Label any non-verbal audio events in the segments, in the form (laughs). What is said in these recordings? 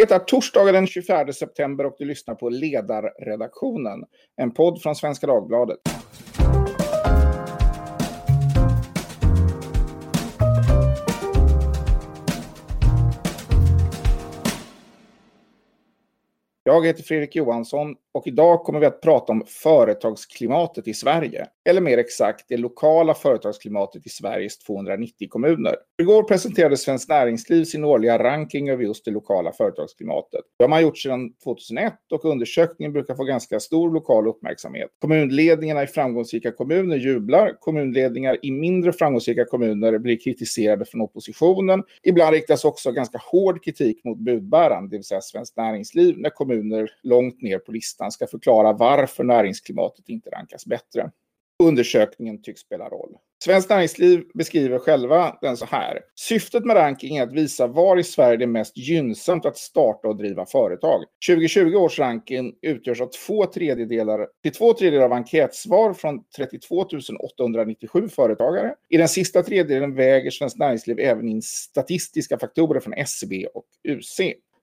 Det är torsdagen den 24 september och du lyssnar på Ledarredaktionen, en podd från Svenska Dagbladet. Jag heter Fredrik Johansson och idag kommer vi att prata om företagsklimatet i Sverige. Eller mer exakt, det lokala företagsklimatet i Sveriges 290 kommuner. Igår presenterade Svenskt Näringsliv sin årliga ranking över just det lokala företagsklimatet. Det har man gjort sedan 2001 och undersökningen brukar få ganska stor lokal uppmärksamhet. Kommunledningarna i framgångsrika kommuner jublar. Kommunledningar i mindre framgångsrika kommuner blir kritiserade från oppositionen. Ibland riktas också ganska hård kritik mot budbäraren, det vill säga Svenskt Näringsliv, när kommuner långt ner på listan listan ska förklara varför näringsklimatet inte rankas bättre. Undersökningen tycks spela roll. Svenskt Näringsliv beskriver själva den så här. Syftet med rankingen är att visa var i Sverige det är mest gynnsamt att starta och driva företag. 2020 års ranking utgörs av två tredjedelar, till två tredjedelar av enkätsvar från 32 897 företagare. I den sista tredjedelen väger Svenskt Näringsliv även in statistiska faktorer från SCB och UC.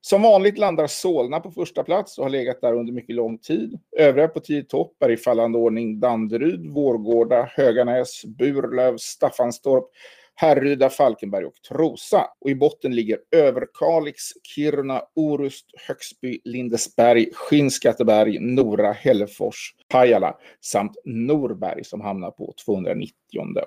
Som vanligt landar Solna på första plats och har legat där under mycket lång tid. Övriga på tio topp är i fallande ordning Danderyd, Vårgårda, Höganäs, Burlöv, Staffanstorp, Härryda, Falkenberg och Trosa. Och i botten ligger Överkalix, Kiruna, Orust, Högsby, Lindesberg, Skinnskatteberg, Nora, Hällefors, Pajala samt Norberg som hamnar på 290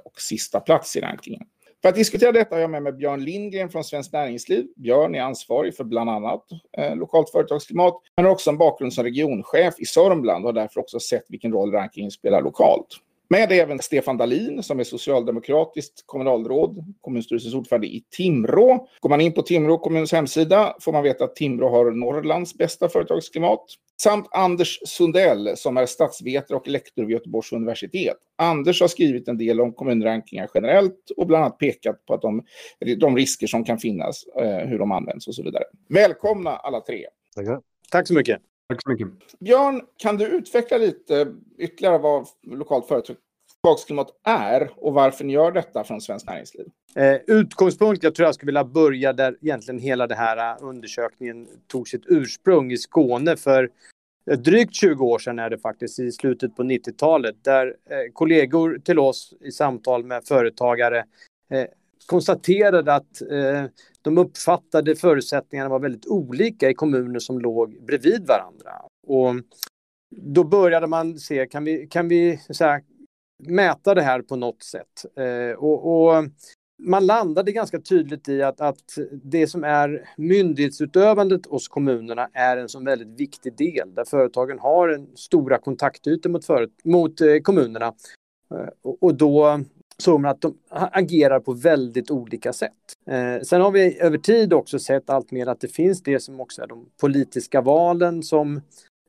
och sista plats i rankingen. För att diskutera detta har jag med mig Björn Lindgren från Svenskt Näringsliv. Björn är ansvarig för bland annat eh, lokalt företagsklimat, men har också en bakgrund som regionchef i Sörmland och har därför också sett vilken roll rankingen spelar lokalt. Med även Stefan Dalin som är socialdemokratiskt kommunalråd, kommunstyrelsens ordförande i Timrå. Går man in på Timrå kommuns hemsida får man veta att Timrå har Norrlands bästa företagsklimat. Samt Anders Sundell som är statsvetare och lektor vid Göteborgs universitet. Anders har skrivit en del om kommunrankingar generellt och bland annat pekat på att de, de risker som kan finnas, eh, hur de används och så vidare. Välkomna alla tre. Tackar. Tack så mycket. Tack så mycket. Björn, kan du utveckla lite ytterligare vad lokalt företagsklimat är och varför ni gör detta från Svenskt Näringsliv? Eh, utgångspunkt, jag tror jag skulle vilja börja där egentligen hela den här eh, undersökningen tog sitt ursprung i Skåne för eh, drygt 20 år sedan är det faktiskt, i slutet på 90-talet, där eh, kollegor till oss i samtal med företagare eh, konstaterade att eh, de uppfattade förutsättningarna var väldigt olika i kommuner som låg bredvid varandra. Och då började man se, kan vi, kan vi så här, mäta det här på något sätt? Eh, och, och, man landade ganska tydligt i att, att det som är myndighetsutövandet hos kommunerna är en så väldigt viktig del där företagen har en stora kontaktytor mot, för, mot eh, kommunerna. Eh, och, och då såg man att de agerar på väldigt olika sätt. Eh, sen har vi över tid också sett allt mer att det finns det som också är de politiska valen som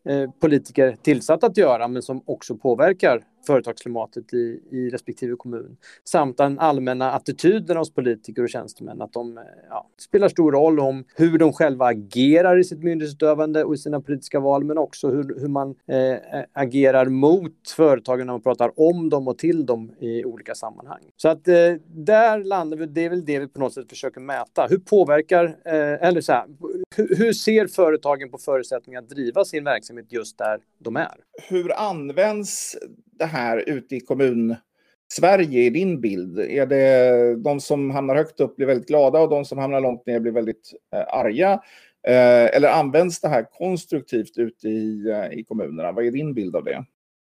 eh, politiker tillsatt att göra men som också påverkar företagsklimatet i, i respektive kommun. Samt den allmänna attityden hos politiker och tjänstemän att de ja, spelar stor roll om hur de själva agerar i sitt myndighetsutövande och i sina politiska val men också hur, hur man eh, agerar mot företagen när man pratar om dem och till dem i olika sammanhang. Så att eh, där landar vi, det är väl det vi på något sätt försöker mäta. Hur påverkar, eh, eller så här, hur, hur ser företagen på förutsättningar att driva sin verksamhet just där de är? Hur används det här ute i kommun Sverige i din bild? Är det de som hamnar högt upp blir väldigt glada och de som hamnar långt ner blir väldigt eh, arga? Eh, eller används det här konstruktivt ute i, eh, i kommunerna? Vad är din bild av det?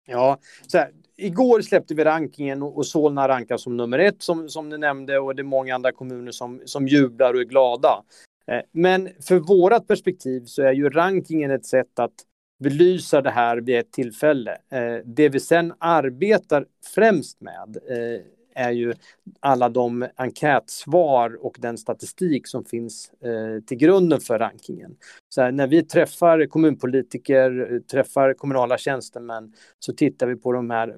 Ja, så här, igår släppte vi rankingen och Solna rankas som nummer ett som, som du nämnde och det är många andra kommuner som, som jublar och är glada. Eh, men för vårat perspektiv så är ju rankingen ett sätt att belysa det här vid ett tillfälle. Eh, det vi sen arbetar främst med eh, är ju alla de enkätsvar och den statistik som finns eh, till grunden för rankingen. Så här, när vi träffar kommunpolitiker, träffar kommunala tjänstemän så tittar vi på de här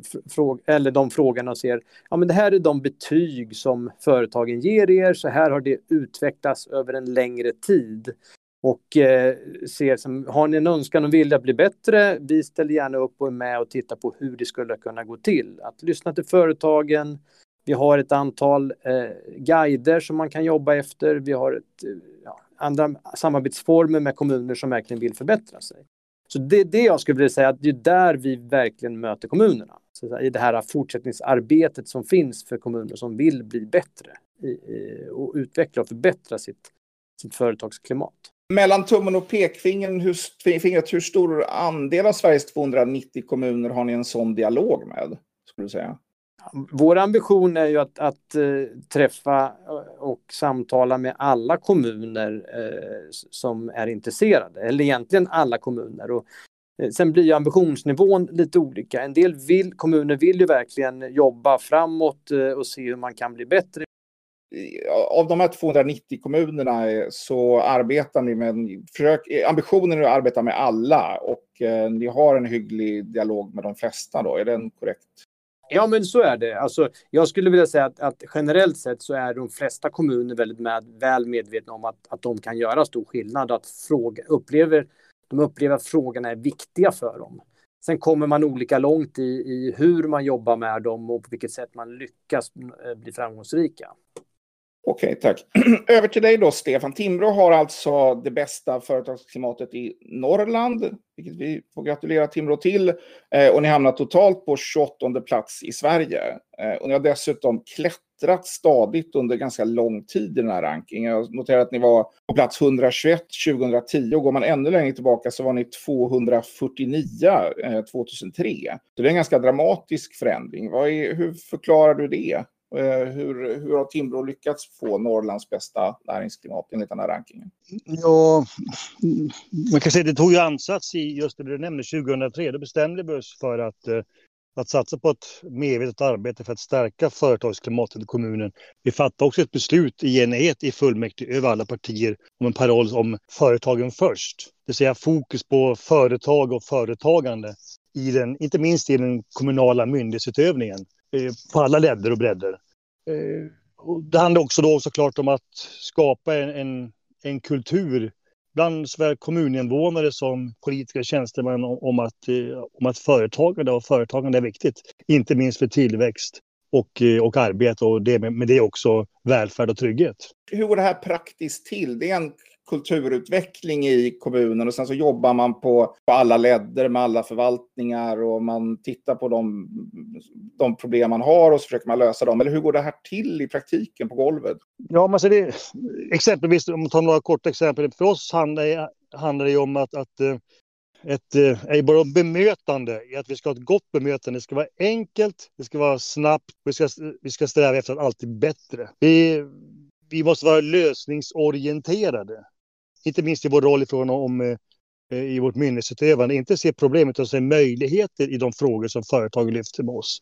eller de frågorna och ser ja men det här är de betyg som företagen ger er, så här har det utvecklats över en längre tid och eh, ser som, har ni en önskan och vilja att bli bättre, vi ställer gärna upp och är med och tittar på hur det skulle kunna gå till. Att lyssna till företagen, vi har ett antal eh, guider som man kan jobba efter, vi har ett, eh, ja, andra samarbetsformer med kommuner som verkligen vill förbättra sig. Så det är det jag skulle vilja säga att det är där vi verkligen möter kommunerna. Så I det här fortsättningsarbetet som finns för kommuner som vill bli bättre och utveckla och förbättra sitt, sitt företagsklimat. Mellan tummen och pekfingret, hur, fingret, hur stor andel av Sveriges 290 kommuner har ni en sån dialog med? Skulle du säga? Vår ambition är ju att, att eh, träffa och samtala med alla kommuner eh, som är intresserade, eller egentligen alla kommuner. Och, eh, sen blir ambitionsnivån lite olika. En del vill, kommuner vill ju verkligen jobba framåt och se hur man kan bli bättre av de här 290 kommunerna eh, så arbetar ni med, försök, ambitionen är att arbeta med alla och eh, ni har en hygglig dialog med de flesta då, är den korrekt? Ja, men så är det. Alltså, jag skulle vilja säga att, att generellt sett så är de flesta kommuner väldigt med, väl medvetna om att, att de kan göra stor skillnad, att fråga, upplever, de upplever att frågorna är viktiga för dem. Sen kommer man olika långt i, i hur man jobbar med dem och på vilket sätt man lyckas eh, bli framgångsrika. Okej, tack. (clears throat) Över till dig då, Stefan. Timrå har alltså det bästa företagsklimatet i Norrland, vilket vi får gratulera Timrå till. Eh, och ni hamnar totalt på 28 plats i Sverige. Eh, och ni har dessutom klättrat stadigt under ganska lång tid i den här rankingen. Jag noterar att ni var på plats 121 2010 och går man ännu längre tillbaka så var ni 249 eh, 2003. Så det är en ganska dramatisk förändring. Är, hur förklarar du det? Eh, hur, hur har Timbro lyckats få Norrlands bästa näringsklimat enligt den här rankingen? Ja, man kan säga att det tog ju ansats i just det du nämnde 2003. Då bestämde vi oss för att, eh, att satsa på ett medvetet arbete för att stärka företagsklimatet i kommunen. Vi fattade också ett beslut i enighet i fullmäktige över alla partier om en paroll om företagen först. Det vill säga fokus på företag och företagande, i den, inte minst i den kommunala myndighetsutövningen. Eh, på alla ledder och bredder. Eh, och det handlar också då såklart om att skapa en, en, en kultur bland såväl kommuninvånare som politiska tjänstemän om, om, att, eh, om att företagande och företagande är viktigt. Inte minst för tillväxt och, och arbete och det, med det också välfärd och trygghet. Hur går det här praktiskt till? Det är en kulturutveckling i kommunen och sen så jobbar man på, på alla ledder med alla förvaltningar och man tittar på de, de problem man har och så försöker man lösa dem. Eller hur går det här till i praktiken på golvet? Ja, man ser alltså det, exempelvis om man tar några korta exempel. För oss handlar, handlar det om att, att eh, ett, eh, bara bemötande, i att vi ska ha ett gott bemötande. Det ska vara enkelt, det ska vara snabbt, vi ska, vi ska sträva efter att alltid bättre. Vi, vi måste vara lösningsorienterade inte minst i vår roll i frågan om eh, eh, i vårt myndighetsutövande, inte se problem utan se möjligheter i de frågor som företag lyfter med oss.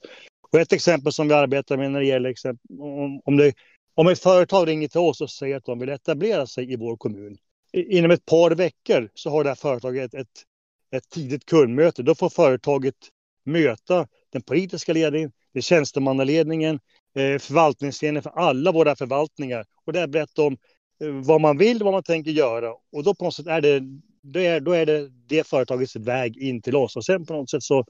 Och ett exempel som vi arbetar med när det gäller om, om, det, om ett företag ringer till oss och säger att de vill etablera sig i vår kommun. Inom ett par veckor så har det här företaget ett, ett, ett tidigt kundmöte. Då får företaget möta den politiska ledningen, det tjänstemannaledningen, eh, förvaltningsledningen för alla våra förvaltningar. Och där berättar om vad man vill, vad man tänker göra. Och då på något sätt är det, då är, då är det det företagets väg in till oss. Och sen på något sätt så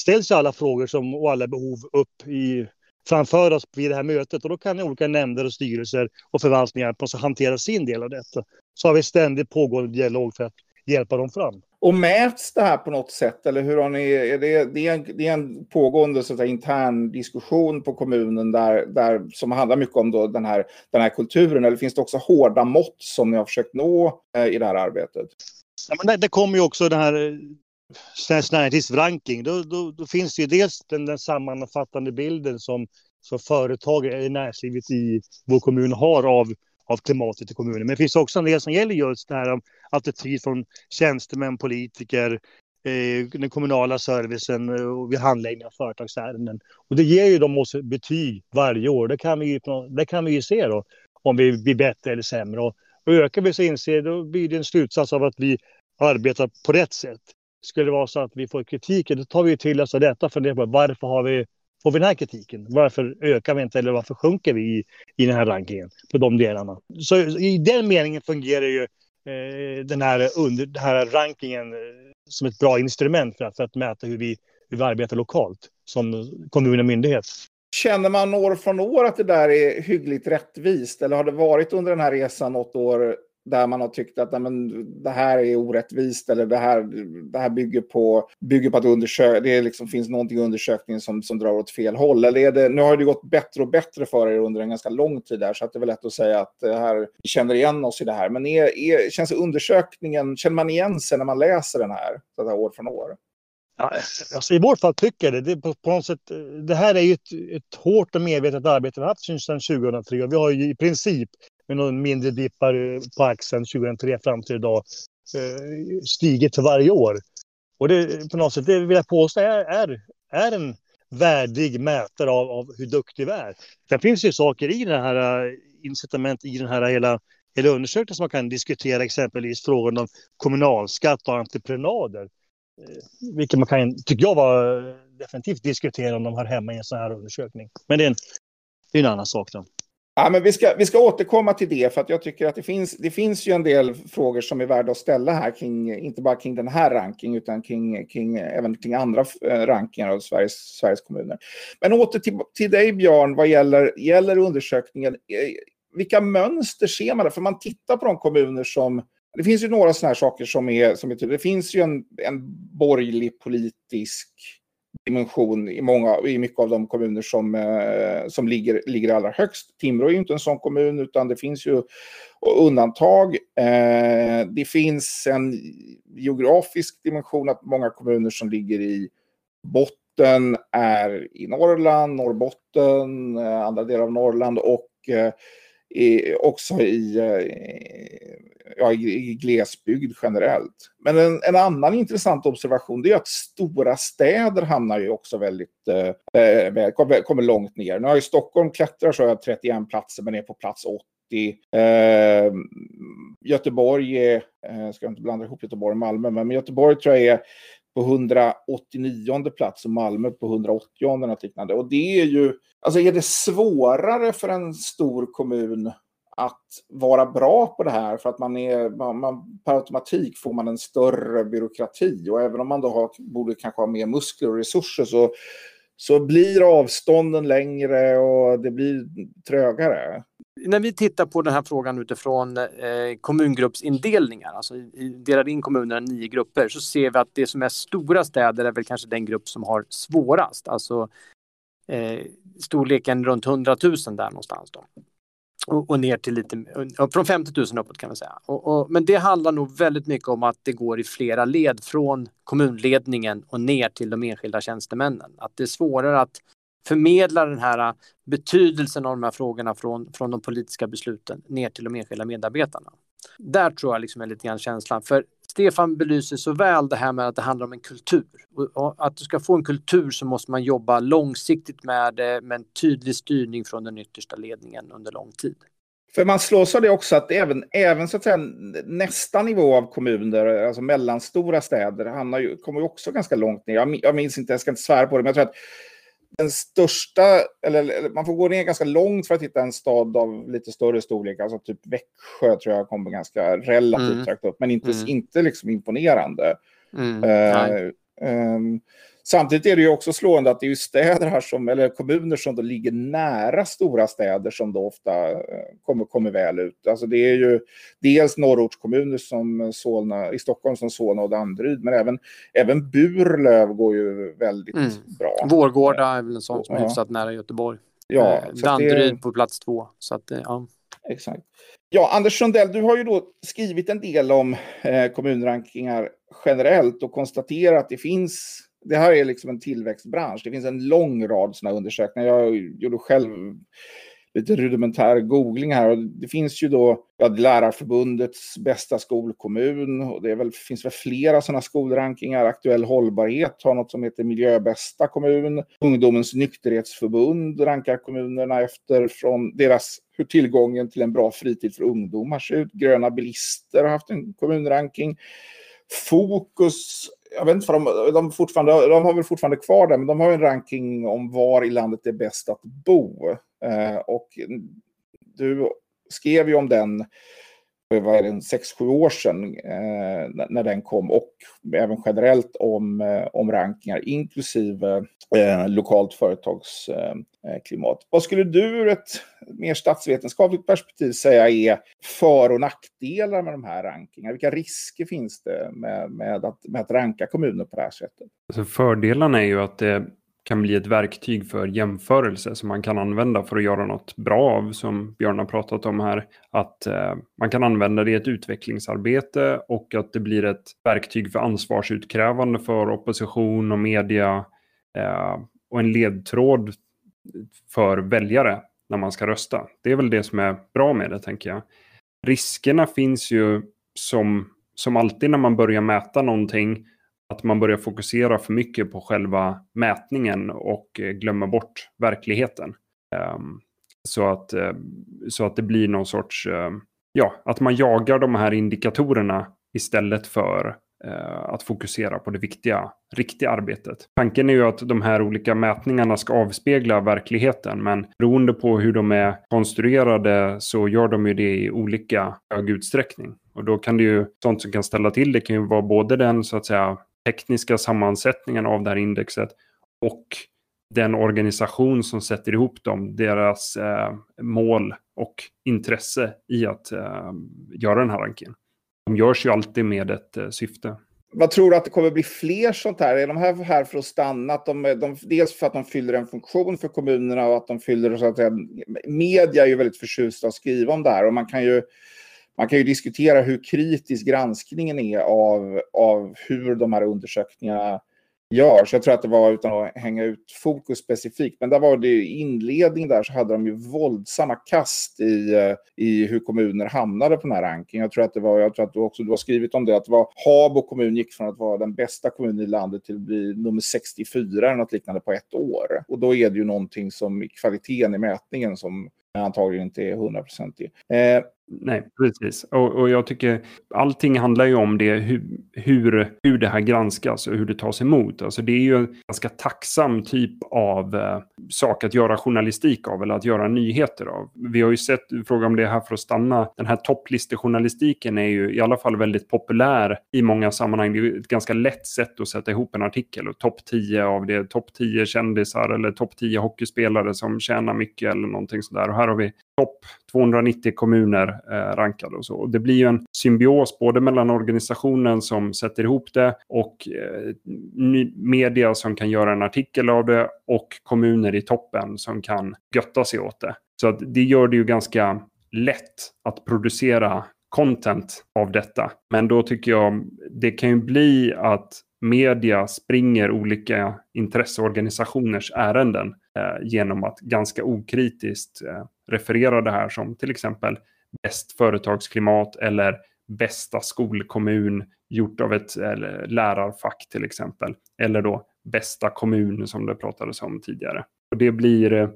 ställs alla frågor som, och alla behov upp i, framför oss vid det här mötet. Och då kan olika nämnder och styrelser och förvaltningar på något hantera sin del av detta. Så har vi ständigt pågående dialog för att hjälpa dem fram. Och mäts det här på något sätt? Eller hur har ni, är det, det, är en, det är en pågående så att säga, intern diskussion på kommunen där, där, som handlar mycket om då den, här, den här kulturen? Eller finns det också hårda mått som ni har försökt nå eh, i det här arbetet? Ja, men det, det kommer ju också den här eh, Svenskt Näringslivs ranking. Då, då, då, finns det ju dels den, den sammanfattande bilden som, som företag i näringslivet i vår kommun har av av klimatet i kommunen. Men det finns också en del som gäller just det här om attityd från tjänstemän, politiker, eh, den kommunala servicen eh, och vid handläggning av företagsärenden. Och det ger ju dem oss betyg varje år. Det kan vi ju, det kan vi ju se då, om vi blir bättre eller sämre. Och, och ökar vi så inser då blir det en slutsats av att vi arbetar på rätt sätt. Skulle det vara så att vi får kritik, då tar vi till oss av detta och funderar på varför har vi får vi den här kritiken? Varför ökar vi inte eller varför sjunker vi i, i den här rankingen på de delarna? Så i den meningen fungerar ju eh, den, här under, den här rankingen eh, som ett bra instrument för att, för att mäta hur vi, hur vi arbetar lokalt som kommun och myndighet. Känner man år från år att det där är hyggligt rättvist? Eller har det varit under den här resan något år där man har tyckt att men, det här är orättvist eller det här, det här bygger, på, bygger på att undersöka, det liksom, finns någonting i undersökningen som, som drar åt fel håll? Eller är det, nu har det gått bättre och bättre för er under en ganska lång tid där så att det är väl lätt att säga att det här, vi känner igen oss i det här. Men är, är, känns undersökningen, känner man igen sig när man läser den här, så här år från år? Ja, alltså I vårt fall tycker jag det. Det, på, på något sätt, eh, det här är ju ett, ett hårt och medvetet arbete vi har haft sedan 2003. Och vi har ju i princip med någon mindre dippar på axeln 2003 fram till idag eh, stigit för varje år. Och det, på något sätt, det vill jag påstå är, är, är en värdig mätare av, av hur duktig vi är. Sen finns ju saker i den här eh, incitament i den här hela, hela undersökningen som man kan diskutera, exempelvis frågan om kommunalskatt och entreprenader. Eh, vilket man kan, tycker jag, var definitivt diskutera om de har hemma i en sån här undersökning. Men det är en, det är en annan sak. Då. Ja, men vi, ska, vi ska återkomma till det, för att jag tycker att det finns, det finns ju en del frågor som är värda att ställa här, kring, inte bara kring den här rankingen, utan kring, kring, även kring andra eh, rankingar av Sveriges, Sveriges kommuner. Men åter till, till dig, Björn, vad gäller, gäller undersökningen. Eh, vilka mönster ser man där? För man tittar på de kommuner som... Det finns ju några sådana här saker som är, som är typ, Det finns ju en, en borgerlig politisk dimension i, många, i mycket av de kommuner som, eh, som ligger, ligger allra högst. Timrå är ju inte en sån kommun, utan det finns ju undantag. Eh, det finns en geografisk dimension, att många kommuner som ligger i botten är i Norrland, Norrbotten, eh, andra delar av Norrland och eh, i, också i, eh, ja, i, glesbygd generellt. Men en, en, annan intressant observation är att stora städer hamnar ju också väldigt, eh, eh kommer, kommer långt ner. Nu har ju Stockholm klättrar så jag 31 platser men är på plats 80. Eh, Göteborg är, eh, ska jag inte blanda ihop Göteborg och Malmö, men Göteborg tror jag är på 189 plats och Malmö på 180 något liknande. Och det är ju, alltså är det svårare för en stor kommun att vara bra på det här för att man är, man, man, per automatik får man en större byråkrati och även om man då har, borde kanske ha mer muskler och resurser så, så blir avstånden längre och det blir trögare. När vi tittar på den här frågan utifrån eh, kommungruppsindelningar, alltså delar in kommunerna i nio grupper, så ser vi att det som är stora städer är väl kanske den grupp som har svårast, alltså eh, storleken runt 100 000 där någonstans. Då och, och, ner till lite, från 50 000 uppåt kan man säga. Och, och, men det handlar nog väldigt mycket om att det går i flera led från kommunledningen och ner till de enskilda tjänstemännen. Att det är svårare att förmedla den här äh, betydelsen av de här frågorna från, från de politiska besluten ner till de enskilda medarbetarna. Där tror jag liksom är lite grann känslan. För Stefan belyser så väl det här med att det handlar om en kultur. Och att du ska få en kultur så måste man jobba långsiktigt med det med en tydlig styrning från den yttersta ledningen under lång tid. För man slås av det också att även, även så att säga, nästa nivå av kommuner, alltså mellanstora städer, hamnar ju, kommer ju också ganska långt ner. Jag, jag minns inte, jag ska inte svära på det, men jag tror att den största, eller, man får gå ner ganska långt för att hitta en stad av lite större storlek. Alltså typ Växjö tror jag kommer ganska relativt mm. högt upp, men inte, mm. inte liksom imponerande. Mm. Uh, um, Samtidigt är det ju också slående att det är städer här som, eller kommuner som då ligger nära stora städer som då ofta eh, kommer, kommer väl ut. Alltså det är ju dels norrortskommuner som Solna, i Stockholm som Solna och Danderyd, men även, även Burlöv går ju väldigt mm. bra. Vårgårda är väl en sån som är ja. hyfsat nära Göteborg. Ja, eh, Danderyd det... på plats två. Så att, eh, ja. Exakt. Ja, Anders Sundell, du har ju då skrivit en del om eh, kommunrankingar generellt och konstaterat att det finns det här är liksom en tillväxtbransch. Det finns en lång rad sådana undersökningar. Jag gjorde själv lite rudimentär googling här. Och det finns ju då ja, Lärarförbundets bästa skolkommun och det väl, finns väl flera sådana skolrankingar. Aktuell hållbarhet har något som heter miljöbästa kommun. Ungdomens nykterhetsförbund rankar kommunerna efter från deras hur tillgången till en bra fritid för ungdomar ser ut. Gröna bilister har haft en kommunranking. Fokus jag vet inte för de, de, fortfarande, de har väl fortfarande kvar det, men de har en ranking om var i landet det är bäst att bo. Eh, och du skrev ju om den vad är det, 6-7 år sedan eh, när den kom och även generellt om, eh, om rankningar inklusive eh, lokalt företagsklimat. Eh, eh, vad skulle du ur ett mer statsvetenskapligt perspektiv säga är för och nackdelar med de här rankingarna? Vilka risker finns det med, med, att, med att ranka kommuner på det här sättet? Alltså fördelarna är ju att det kan bli ett verktyg för jämförelse som man kan använda för att göra något bra av, som Björn har pratat om här. Att eh, man kan använda det i ett utvecklingsarbete och att det blir ett verktyg för ansvarsutkrävande för opposition och media eh, och en ledtråd för väljare när man ska rösta. Det är väl det som är bra med det, tänker jag. Riskerna finns ju som, som alltid när man börjar mäta någonting att man börjar fokusera för mycket på själva mätningen och eh, glömmer bort verkligheten. Ehm, så att, eh, så att det blir någon sorts, eh, ja, att man jagar de här indikatorerna istället för att fokusera på det viktiga, riktiga arbetet. Tanken är ju att de här olika mätningarna ska avspegla verkligheten, men beroende på hur de är konstruerade så gör de ju det i olika hög utsträckning. Och då kan det ju, sånt som kan ställa till det kan ju vara både den så att säga tekniska sammansättningen av det här indexet och den organisation som sätter ihop dem, deras eh, mål och intresse i att eh, göra den här rankingen. De görs ju alltid med ett eh, syfte. Vad tror du att det kommer bli fler sånt här? Är de här här för att stanna? Att de, de, dels för att de fyller en funktion för kommunerna och att de fyller så att säga, media är ju väldigt förtjusta att skriva om det här och man kan ju man kan ju diskutera hur kritisk granskningen är av, av hur de här undersökningarna görs. Jag tror att det var utan att hänga ut fokus specifikt, men där var det i inledningen där så hade de ju våldsamma kast i, eh, i hur kommuner hamnade på den här rankingen. Jag tror att det var, jag tror att du också du har skrivit om det, att det var Habo kommun gick från att vara den bästa kommunen i landet till att bli nummer 64 eller något liknande på ett år. Och då är det ju någonting som i kvaliteten i mätningen som antagligen inte är hundraprocentig. Eh, Nej, precis. Och, och, jag tycker allting handlar ju om det, hur, hur, hur det här granskas och hur det tas emot. Alltså det är ju en ganska tacksam typ av eh, sak att göra journalistik av eller att göra nyheter av. Vi har ju sett, fråga om det är här för att stanna, den här topplistejournalistiken är ju i alla fall väldigt populär i många sammanhang. Det är ett ganska lätt sätt att sätta ihop en artikel och topp 10 av det, topp 10 kändisar eller topp 10 hockeyspelare som tjänar mycket eller någonting sådär. Och här har vi topp 290 kommuner eh, rankade och så. Och det blir ju en symbios både mellan organisationen som sätter ihop det och eh, media som kan göra en artikel av det och kommuner i toppen som kan götta sig åt det. Så att det gör det ju ganska lätt att producera content av detta. Men då tycker jag det kan ju bli att media springer olika intresseorganisationers ärenden eh, genom att ganska okritiskt eh, refererar det här som till exempel bäst företagsklimat eller bästa skolkommun gjort av ett eh, lärarfack till exempel. Eller då bästa kommun som det pratades om tidigare. Och det blir, eh,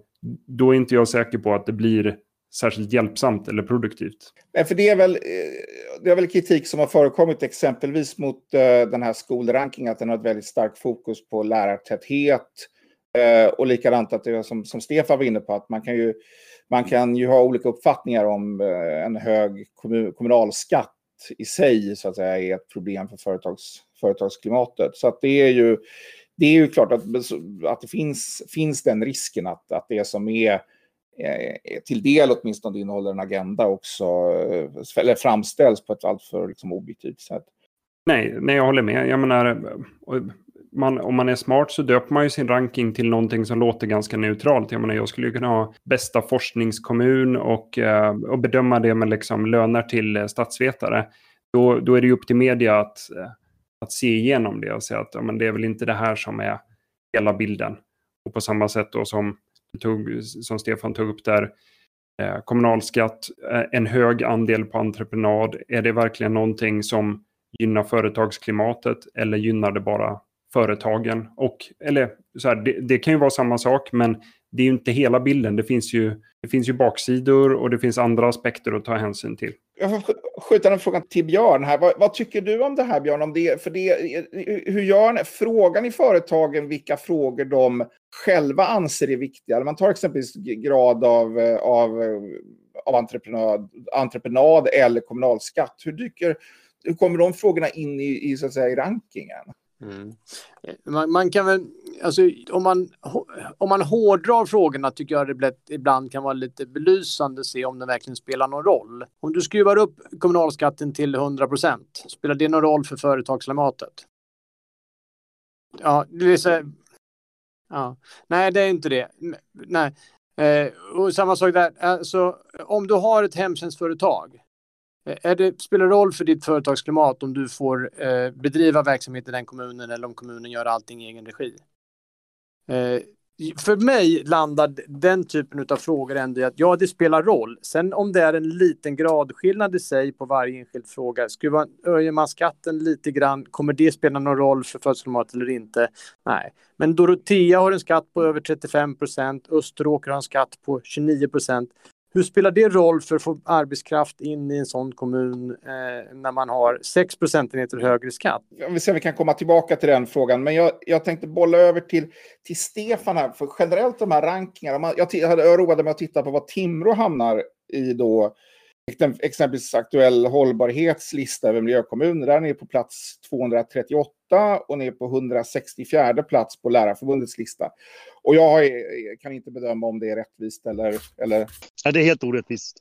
då är inte jag säker på att det blir särskilt hjälpsamt eller produktivt. Nej, för det är, väl, eh, det är väl kritik som har förekommit exempelvis mot den här skolrankingen, att den har ett väldigt starkt fokus på lärartäthet. Och likadant att det är som, som Stefan var inne på, att man kan ju, man kan ju ha olika uppfattningar om eh, en hög kommunalskatt i sig så att säga är ett problem för företags, företagsklimatet. Så att det är ju, det är ju klart att, att det finns, finns den risken att, att det som är eh, till del åtminstone innehåller en agenda också, eh, eller framställs på ett alltför liksom, objektivt sätt. Nej, nej, jag håller med. Jag menar, man, om man är smart så döper man ju sin ranking till någonting som låter ganska neutralt. Jag menar, jag skulle ju kunna ha bästa forskningskommun och, eh, och bedöma det med liksom löner till eh, statsvetare. Då, då är det ju upp till media att, eh, att se igenom det och säga att ja, men det är väl inte det här som är hela bilden. Och på samma sätt då som tog, som Stefan tog upp där, eh, kommunalskatt, eh, en hög andel på entreprenad. Är det verkligen någonting som gynnar företagsklimatet eller gynnar det bara företagen? Och, eller, så här, det, det, kan ju vara samma sak, men det är ju inte hela bilden. Det finns ju, det finns ju baksidor och det finns andra aspekter att ta hänsyn till. Jag får skjuta den frågan till Björn här. Vad, vad, tycker du om det här Björn? Om det, för det, hur gör ni? Frågan i företagen vilka frågor de själva anser är viktiga? Man tar exempelvis grad av, av av entreprenad, entreprenad eller kommunalskatt. Hur, dyker, hur kommer de frågorna in i, i, så att säga, i rankingen? Mm. Man, man, kan väl, alltså om man, om man hårdrar frågorna tycker jag det ibland kan vara lite belysande att se om det verkligen spelar någon roll. Om du skruvar upp kommunalskatten till 100 procent, spelar det någon roll för företagsklimatet? Ja, det vill säga... ja. Nej, det är inte det. Nej. Eh, och samma sak där, alltså, om du har ett hemtjänstföretag Eh, det, spelar det roll för ditt företagsklimat om du får eh, bedriva verksamhet i den kommunen eller om kommunen gör allting i egen regi? Eh, för mig landar den typen av frågor ändå i att ja, det spelar roll. Sen om det är en liten gradskillnad i sig på varje enskild fråga, skruvar, höjer man skatten lite grann, kommer det spela någon roll för företagsklimatet eller inte? Nej, men Dorotea har en skatt på över 35 procent, Österåker har en skatt på 29 procent. Hur spelar det roll för att få arbetskraft in i en sån kommun eh, när man har 6 procentenheter högre skatt? Vi ser om vi kan komma tillbaka till den frågan. Men jag, jag tänkte bolla över till, till Stefan här. För generellt de här rankingarna. Jag, jag, jag roade mig att titta på vad Timrå hamnar i då exempelvis aktuell hållbarhetslista över miljökommuner. Där är ni på plats 238 och ni är på 164 plats på Lärarförbundets lista. Och jag kan inte bedöma om det är rättvist eller... eller... Ja, det är helt orättvist.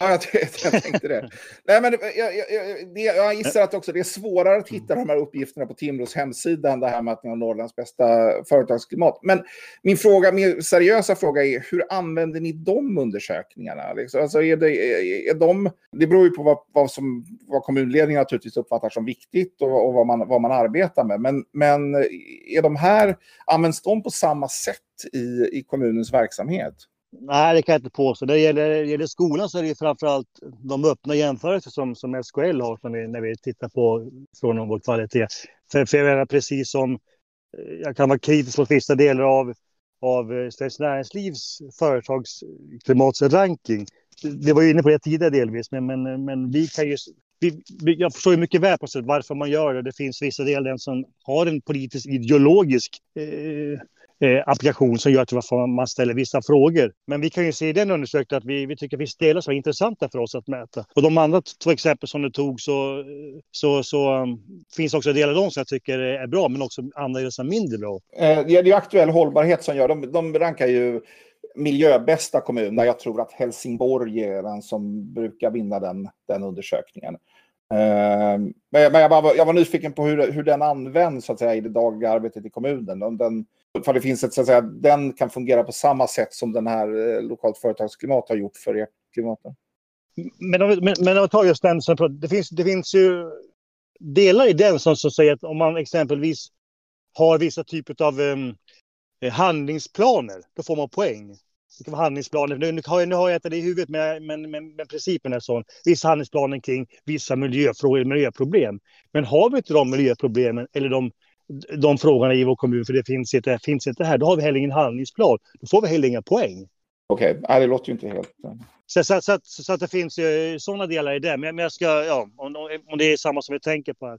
Ja, jag, (laughs) jag tänkte det. Nej, men jag, jag, det, jag gissar att också det är svårare att hitta de här uppgifterna på Timrås hemsida än det här med att ni har Norrlands bästa företagsklimat. Men min fråga, min seriösa fråga är hur använder ni de undersökningarna? Liksom, alltså är det, är de, det beror ju på vad, vad, som, vad kommunledningen naturligtvis uppfattar som viktigt och, och vad, man, vad man arbetar med. Men, men är de här, används de på samma sätt i, i kommunens verksamhet? Nej, det kan jag inte påstå. När det gäller, gäller skolan så är det framförallt de öppna jämförelser som, som SKL har som vi, när vi tittar på frågan om vår kvalitet. För, för jag menar, precis som eh, jag kan vara kritisk mot vissa delar av, av eh, Svenskt Näringslivs företagsklimatsranking. Det var ju inne på det tidigare delvis, men, men, men vi kan ju vi, jag förstår ju mycket väl på sätt varför man gör det. Det finns vissa delar som har en politisk ideologisk eh, eh, applikation som gör att man ställer vissa frågor. Men vi kan ju se i den undersökningen att vi, vi tycker att vissa delar som är intressanta för oss att mäta. Och de andra två exempel som du tog så, så, så um, finns också delar av dem som jag tycker är bra, men också andra delar som är mindre bra. Eh, det är ju aktuell hållbarhet som gör, de, de rankar ju miljöbästa kommun, jag tror att Helsingborg är den som brukar vinna den, den undersökningen. Uh, men jag, var, jag var nyfiken på hur, hur den används så att säga, i det dagliga arbetet i kommunen. Den, för det finns ett, så att säga, den kan fungera på samma sätt som den här eh, lokalt företagsklimat har gjort för er klimat. Men om, men, men om vi tar just den, som, det, finns, det finns ju delar i den som, som säger att om man exempelvis har vissa typer av um, handlingsplaner, då får man poäng. Vara handlingsplaner. Nu, nu, har, jag, nu har jag inte det i huvudet, men, men, men, men principen är sån. Vissa handlingsplaner kring vissa miljöfrågor, miljöproblem. Men har vi inte de miljöproblemen eller de de frågorna i vår kommun, för det finns inte, finns inte här. Då har vi heller ingen handlingsplan. Då får vi heller inga poäng. Okej, okay. det låter ju inte helt... Så, så, så, så, att det finns ju sådana delar i det. Men, men jag ska, ja, om, om det är samma som vi tänker på här.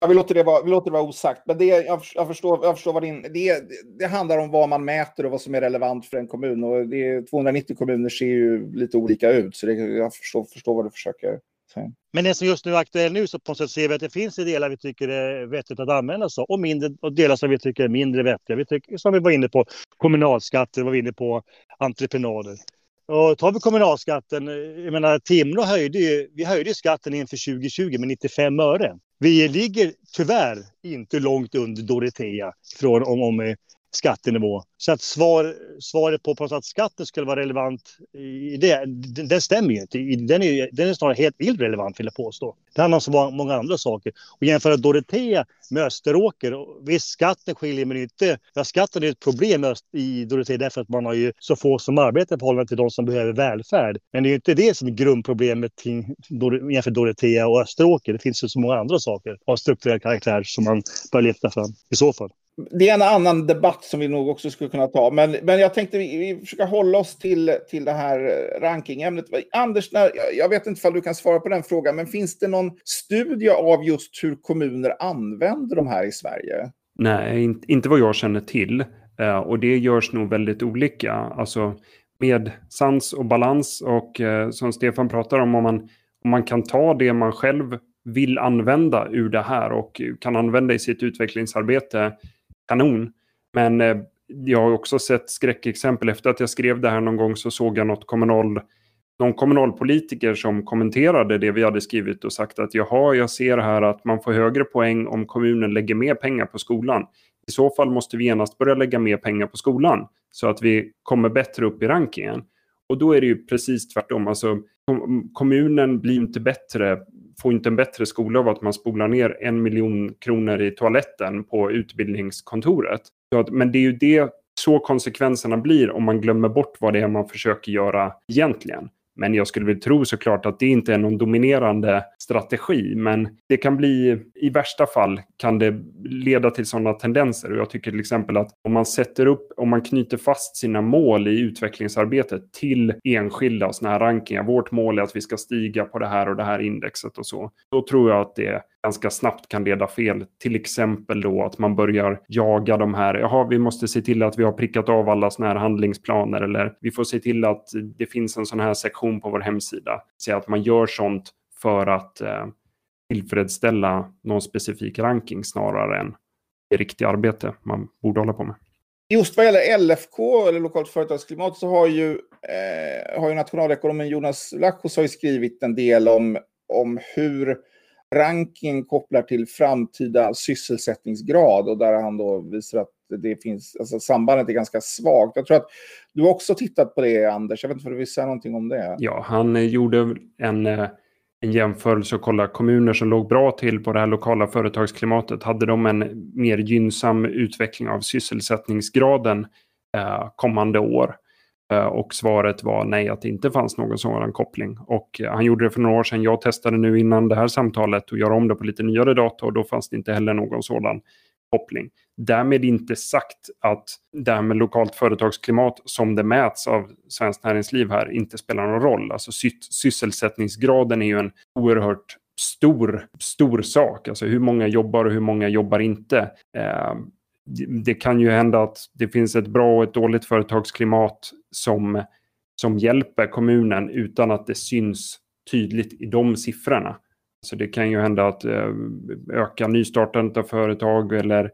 Ja, vi, låter det vara, vi låter det vara osagt. Men det, jag, jag, förstår, jag förstår vad din... Det, det handlar om vad man mäter och vad som är relevant för en kommun. Och det, 290 kommuner ser ju lite olika ut. Så det, jag förstår, förstår vad du försöker säga. men det som just nu är aktuellt nu så på något sätt ser vi att det finns delar vi tycker är vettigt att använda sig och, mindre, och delar som vi tycker är mindre vettiga. Vi tycker, som vi var inne på, kommunalskatter, var vi inne på entreprenader. Och tar vi kommunalskatten, jag menar Timrå höjde ju, vi höjde skatten inför 2020 med 95 öre. Vi ligger tyvärr inte långt under Dorotea från om, om skattenivå. Så att svar, svaret på, på att skatten skulle vara relevant i det, den, den stämmer ju inte. Den är, den är snarare helt irrelevant vill jag påstå. Det handlar alltså om så många andra saker. Och jämföra Dorotea med Österåker, visst skatten skiljer men inte, ja, skatten är ett problem i Dorotea därför att man har ju så få som arbetar i förhållande till de som behöver välfärd. Men det är ju inte det som är grundproblemet kring, jämfört Dorotea och Österåker. Det finns ju så många andra saker av strukturell karaktär som man bör lyfta fram i så fall det är en annan debatt som vi nog också skulle kunna ta. Men, men jag tänkte vi, vi försöker hålla oss till, till det här eh, rankingämnet. Anders, när, jag vet inte om du kan svara på den frågan, men finns det någon studie av just hur kommuner använder de här i Sverige? Nej, inte vad jag känner till. Eh, och det görs nog väldigt olika. Alltså, med sans och balans. Och eh, som Stefan pratar om, om man, om man kan ta det man själv vill använda ur det här och kan använda i sitt utvecklingsarbete, kanon. Men eh, jag har också sett skräckexempel. Efter att jag skrev det här någon gång så såg jag något kommunal, någon kommunalpolitiker som kommenterade det vi hade skrivit och sagt att jaha, jag ser här att man får högre poäng om kommunen lägger mer pengar på skolan. I så fall måste vi genast börja lägga mer pengar på skolan så att vi kommer bättre upp i rankingen. Och då är det ju precis tvärtom. Alltså, kommunen blir inte bättre, får inte en bättre skola av att man spolar ner en miljon kronor i toaletten på utbildningskontoret. Men det är ju det så konsekvenserna blir om man glömmer bort vad det är man försöker göra egentligen. Men jag skulle väl tro såklart att det inte är någon dominerande strategi. Men det kan bli, i värsta fall kan det leda till sådana tendenser. Och jag tycker till exempel att om man sätter upp, om man knyter fast sina mål i utvecklingsarbetet till enskilda sådana här rankingar. Vårt mål är att vi ska stiga på det här och det här indexet och så. Då tror jag att det ganska snabbt kan leda fel. Till exempel då att man börjar jaga de här, jaha vi måste se till att vi har prickat av alla sådana här handlingsplaner eller vi får se till att det finns en sån här sektion på vår hemsida. Så att man gör sånt för att eh, tillfredsställa någon specifik ranking snarare än det riktiga arbete man borde hålla på med. Just vad gäller LFK, eller lokalt företagsklimat, så har ju, eh, har ju nationalekonomen Jonas Lachos har skrivit en del om, om hur ranking kopplar till framtida sysselsättningsgrad och där han då visar att det finns, alltså sambandet är ganska svagt. Jag tror att du också tittat på det Anders, jag vet inte om du vill säga någonting om det? Ja, han eh, gjorde en, eh, en jämförelse och kollade kommuner som låg bra till på det här lokala företagsklimatet. Hade de en mer gynnsam utveckling av sysselsättningsgraden eh, kommande år? Eh, och svaret var nej, att det inte fanns någon sådan koppling. Och eh, han gjorde det för några år sedan. Jag testade nu innan det här samtalet och göra om det på lite nyare data och då fanns det inte heller någon sådan koppling. Därmed inte sagt att det här med lokalt företagsklimat som det mäts av Svenskt Näringsliv här inte spelar någon roll. Alltså sysselsättningsgraden är ju en oerhört stor, stor sak. Alltså hur många jobbar och hur många jobbar inte. Eh, det kan ju hända att det finns ett bra och ett dåligt företagsklimat som, som hjälper kommunen utan att det syns tydligt i de siffrorna. Så det kan ju hända att eh, öka nystartandet av företag eller eh,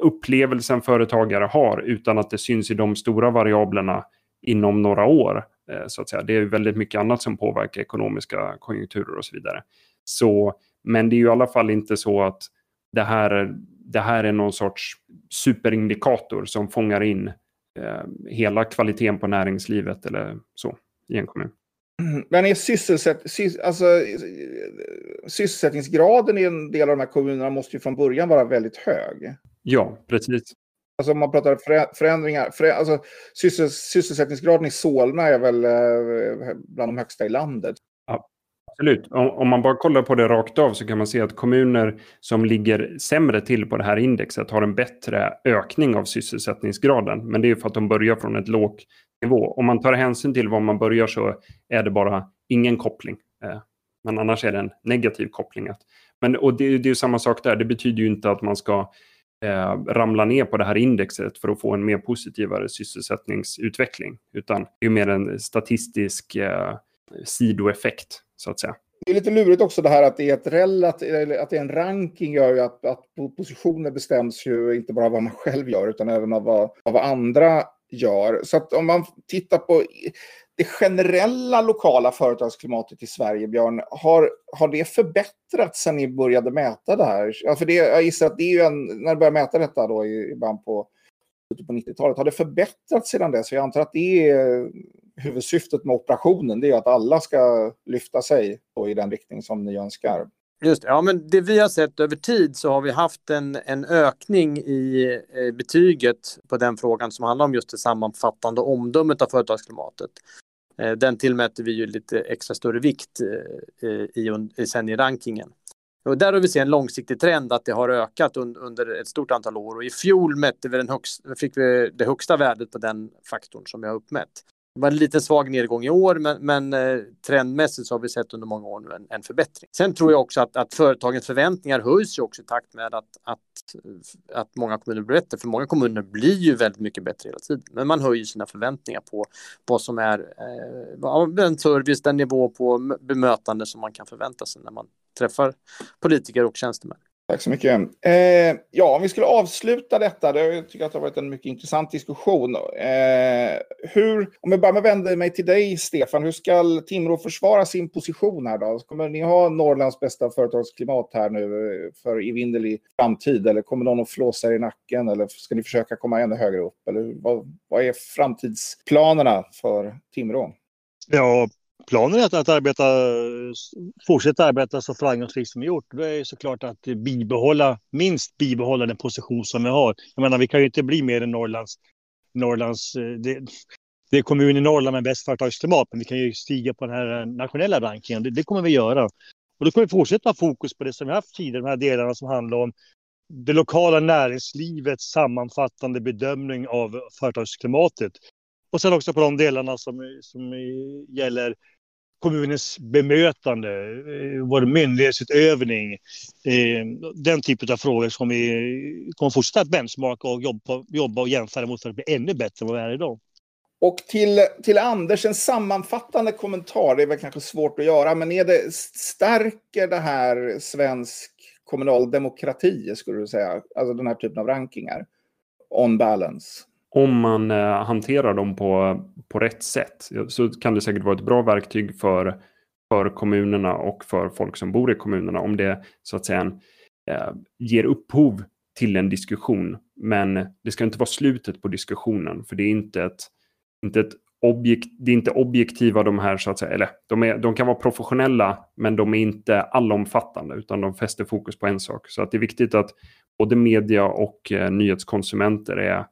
upplevelsen företagare har utan att det syns i de stora variablerna inom några år. Eh, så att säga. Det är väldigt mycket annat som påverkar ekonomiska konjunkturer och så vidare. Så, men det är ju i alla fall inte så att det här det här är någon sorts superindikator som fångar in eh, hela kvaliteten på näringslivet eller så i en kommun. Men är sysselsätt, sys, alltså, sysselsättningsgraden i en del av de här kommunerna måste ju från början vara väldigt hög. Ja, precis. Alltså om man pratar förändringar, för, alltså, sysselsättningsgraden i Solna är väl eh, bland de högsta i landet. Absolut. Om, om, man bara kollar på det rakt av så kan man se att kommuner som ligger sämre till på det här indexet har en bättre ökning av sysselsättningsgraden. Men det är för att de börjar från ett lågt nivå. Om man tar hänsyn till var man börjar så är det bara ingen koppling. Eh, men annars är det en negativ koppling. Men, och det, det är samma sak där. Det betyder ju inte att man ska eh, ramla ner på det här indexet för att få en mer positivare sysselsättningsutveckling. Utan det är mer en statistisk eh, sidoeffekt så att säga. Det är lite lurigt också det här att det är, ett relativ, att det är en ranking gör ju att, att positioner bestäms ju inte bara av vad man själv gör utan även av vad, av vad andra gör. Så att om man tittar på det generella lokala företagsklimatet i Sverige, Björn, har, har det förbättrats sen ni började mäta det här? Ja, för det, jag gissar att det är ju en, när du började mäta detta då i, i början på, på 90-talet, har det förbättrats sedan dess? Jag antar att det är huvudsyftet med operationen det är att alla ska lyfta sig i den riktning som ni önskar. Just det. Ja, men det vi har sett över tid så har vi haft en, en ökning i eh, betyget på den frågan som handlar om just det sammanfattande omdömet av företagsklimatet. Eh, den tillmäter vi ju lite extra större vikt eh, i, i, sen i rankingen. Och där har vi sett en långsiktig trend att det har ökat un, under ett stort antal år och i fjol mätte vi den högst, fick vi det högsta värdet på den faktorn som vi har uppmätt. Det var en liten svag nedgång i år, men, men eh, trendmässigt så har vi sett under många år nu en, en förbättring. Sen tror jag också att, att företagens förväntningar höjs ju också i takt med att, att, att många kommuner blir bättre. För många kommuner blir ju väldigt mycket bättre hela tiden. Men man höjer sina förväntningar på vad som är eh, den service, den nivå på bemötande som man kan förvänta sig när man träffar politiker och tjänstemän. Tack så mycket. Eh, ja, om vi skulle avsluta detta, det, jag tycker att det har varit en mycket intressant diskussion. Eh, hur, om jag bara vänder mig till dig, Stefan, hur ska Timrå försvara sin position här då? Alltså, kommer ni ha Norrlands bästa företagsklimat här nu eh, för evinnerlig framtid? Eller kommer någon att flåsa er i nacken? Eller ska ni försöka komma ännu högre upp? Eller vad, vad är framtidsplanerna för Timrå? Ja, planen är att, att arbeta, fortsätta arbeta så framgångsrikt som vi gjort. Det är såklart att bibehålla, minst bibehålla den position som vi har. Jag menar, vi kan ju inte bli mer än Norrlands, Norrlands eh, det, det är kommun i Norrland med bäst företagsklimat, men vi kan ju stiga på den här eh, nationella rankingen. Det, det kommer vi göra. Och då kommer vi fortsätta ha fokus på det som vi haft tidigare, de här delarna som handlar om det lokala näringslivets sammanfattande bedömning av företagsklimatet. Och sen också på de delarna som, som gäller kommunens bemötande, eh, vår myndighetsutövning, eh, den typen av frågor som vi kommer fortsätta att benchmarka och jobba, jobba och jämföra mot för att bli ännu bättre än vad vi är idag. Och till, till Anders, en sammanfattande kommentar, det är väl kanske svårt att göra, men är det, stärker det här svensk kommunal demokrati, skulle du säga? Alltså den här typen av rankingar, on balance? Om man eh, hanterar dem på, på rätt sätt så kan det säkert vara ett bra verktyg för, för kommunerna och för folk som bor i kommunerna om det så att säga eh, ger upphov till en diskussion. Men det ska inte vara slutet på diskussionen för det är inte ett, inte ett objekt, det är inte objektiva de här så att säga, eller de, är, de kan vara professionella men de är inte allomfattande utan de fäster fokus på en sak. Så att det är viktigt att både media och eh, nyhetskonsumenter är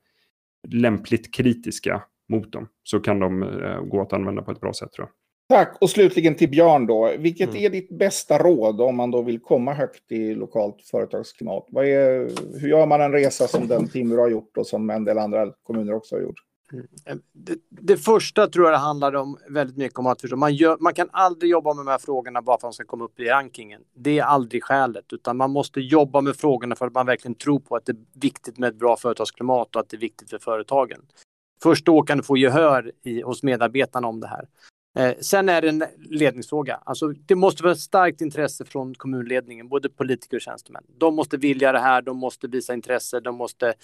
lämpligt kritiska mot dem så kan de eh, gå att använda på ett bra sätt tror jag. Tack. Och slutligen till Björn då. Vilket mm. är ditt bästa råd om man då vill komma högt i lokalt företagsklimat? Vad är, hur gör man en resa som den Timrå har gjort och som en del andra kommuner också har gjort? Mm. Det, det, första tror jag det handlar om väldigt mycket om att man, gör, man kan aldrig jobba med de här frågorna bara för att de ska komma upp i rankingen. Det är aldrig skälet, utan man måste jobba med frågorna för att man verkligen tror på att det är viktigt med ett bra företagsklimat och att det är viktigt för företagen. Först då kan du få gehör i, hos medarbetarna om det här. Eh, sen är det en ledningsfråga. Alltså, det måste vara ett starkt intresse från kommunledningen, både politiker och tjänstemän. De måste vilja det här, de måste visa intresse, de måste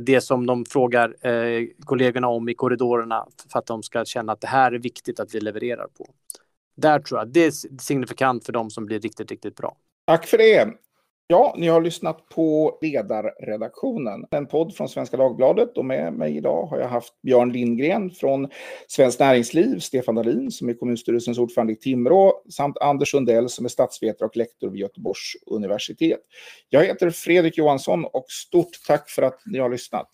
det som de frågar eh, kollegorna om i korridorerna för att de ska känna att det här är viktigt att vi levererar på. Där tror jag det är signifikant för de som blir riktigt, riktigt bra. Tack för det. Ja, ni har lyssnat på Ledarredaktionen, en podd från Svenska Dagbladet och med mig idag har jag haft Björn Lindgren från Svenskt Näringsliv, Stefan Dahlin som är kommunstyrelsens ordförande i Timrå samt Anders Sundell som är statsvetare och lektor vid Göteborgs universitet. Jag heter Fredrik Johansson och stort tack för att ni har lyssnat.